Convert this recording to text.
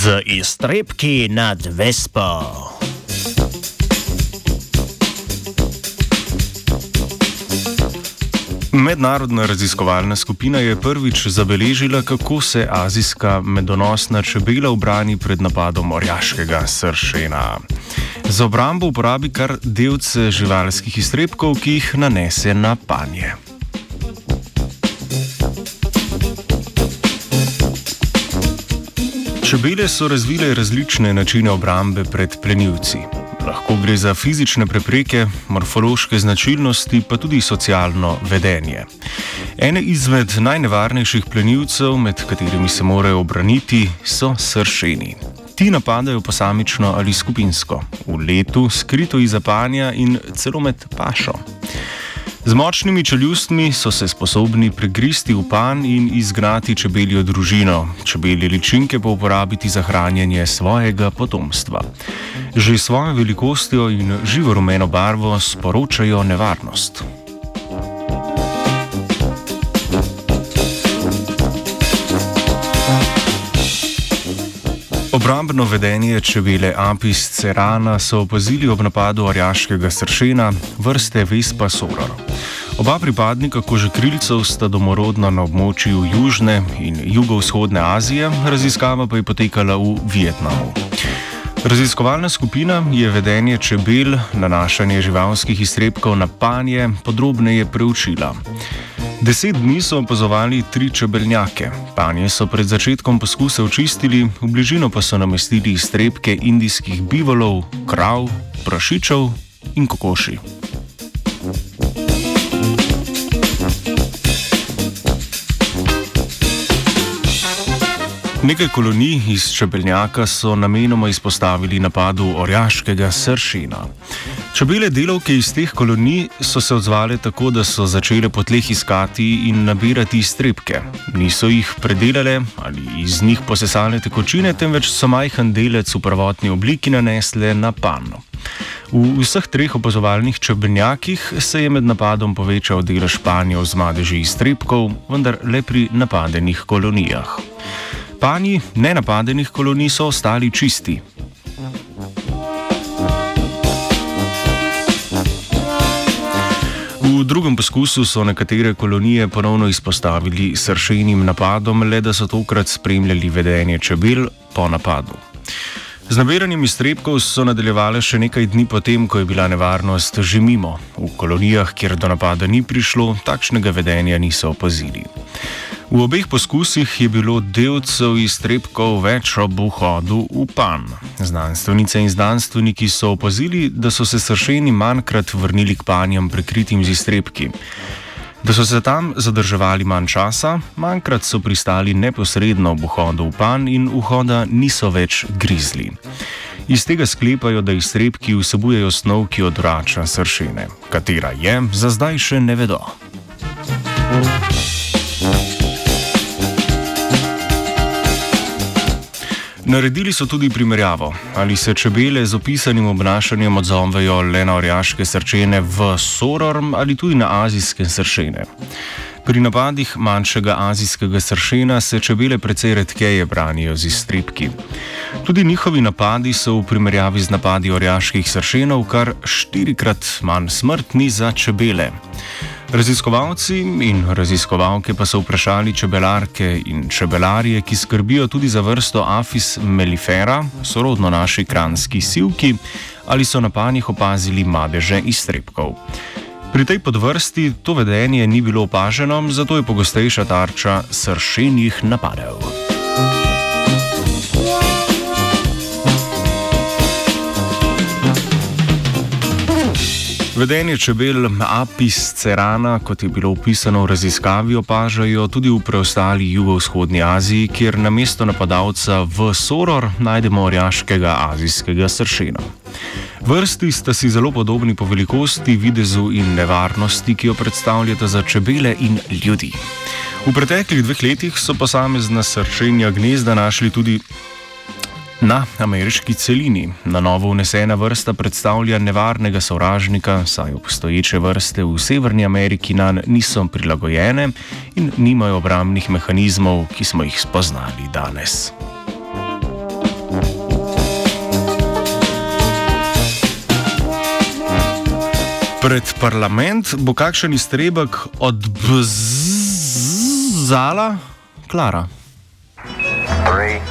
z iztrebki nad Vespo. Mednarodna raziskovalna skupina je prvič zabeležila, kako se azijska medonosna čebela obrani pred napadom orjaškega sršena. Za obrambo uporabi kar delce živalskih iztrebkov, ki jih nanese na panje. Čebele so razvile različne načine obrambe pred plenilci. Lahko gre za fizične prepreke, morfološke značilnosti, pa tudi socialno vedenje. Ene izmed najnevarnejših plenilcev, med katerimi se morajo obraniti, so sršeni. Ti napadajo posamično ali skupinsko, v letu, skrito iz zapanja in celo med pašo. Z močnimi čeljustmi so se sposobni pregristi v pan in izgnati čebeljo družino, čebelje ličinke pa uporabiti za hranjenje svojega potomstva. Že s svojo velikostjo in živo rumeno barvo sporočajo nevarnost. Obrambno vedenje čebele Apis cerana so opazili ob napadu orjaškega sršena vrste Vespa Soror. Oba pripadnika kožekrilcev sta domorodna na območju Južne in Jugovzhodne Azije, raziskava pa je potekala v Vietnamu. Raziskovalna skupina je vedenje čebel, nanašanje živalskih iztrebkov na panje podrobneje preučila. Deset dni so opazovali tri čebeljake. Panje so pred začetkom poskusa očistili, v bližino pa so namestili iztrebke indijskih bivolov, krav, prašičev in kokoši. Nekaj kolonij iz čebeljaka so namenoma izpostavili napadu orjaškega sršina. Čebele delovke iz teh kolonij so se odzvale tako, da so začele po tleh iskati in nabirati iztrebke. Niso jih predelale ali iz njih posesale tekočine, temveč so majhen delec v prvotni obliki nanesle na panno. V vseh treh opazovalnih čebeljakih se je med napadom povečal delež panjev z madeži iztrebkov, vendar le pri napadenih kolonijah. Panji nenapadenih kolonij so ostali čisti. V drugem poskusu so nekatere kolonije ponovno izpostavili sršenim napadom, le da so tokrat spremljali vedenje čebel po napadu. Z nabiranjem iztrebkov so nadaljevale še nekaj dni potem, ko je bila nevarnost že mimo. V kolonijah, kjer do napada ni prišlo, takšnega vedenja niso opazili. V obeh poskusih je bilo delcev iztrebkov več ob vhodu v pan. Znanstvenice in znanstveniki so opazili, da so se sršeni manjkrat vrnili k panjam prekritim z iztrebki. Da so se tam zadrževali manj časa, manjkrat so pristali neposredno ob vhodu v pan in vhoda niso več grizli. Iz tega sklepajo, da iztrebki vsebujejo snov, ki odvrača sršene. Katera je, za zdaj še ne vedo. Thank you. Naredili so tudi primerjavo, ali se čebele z opisanim obnašanjem odzovejo le na orjaške srčene v sororm ali tudi na azijske sršene. Pri napadih manjšega azijskega sršena se čebele precej redkeje branijo z izstripki. Tudi njihovi napadi so v primerjavi z napadi orjaških sršenov kar štirikrat manj smrtni za čebele. Raziskovalci in raziskovalke pa so vprašali čebelarke in čebelarje, ki skrbijo tudi za vrsto Afis mellifera, sorodno naši kranski sivki, ali so na panjih opazili madeže iztrebkov. Pri tej podvrsti to vedenje ni bilo opaženo, zato je pogostejša tarča sršenjih napadov. Vedenje čebel Apis cerana, kot je bilo opisano v raziskavi, opažajo tudi v preostali jugovzhodni Aziji, kjer na mesto napadalca v Soror najdemo orjaškega azijskega sršena. Vrsti sta si zelo podobni po velikosti, videzu in nevarnosti, ki jo predstavljata za čebele in ljudi. V preteklih dveh letih so posamezna sršenja gnezda našli tudi Na ameriški celini na novo vnesena vrsta predstavlja nevarnega sovražnika, saj obstoječe vrste v Severni Ameriki nam niso prilagojene in nimajo obramnih mehanizmov, ki smo jih spoznali danes. Pred parlament bo kakšen iztrebek odbzala Klara. Three.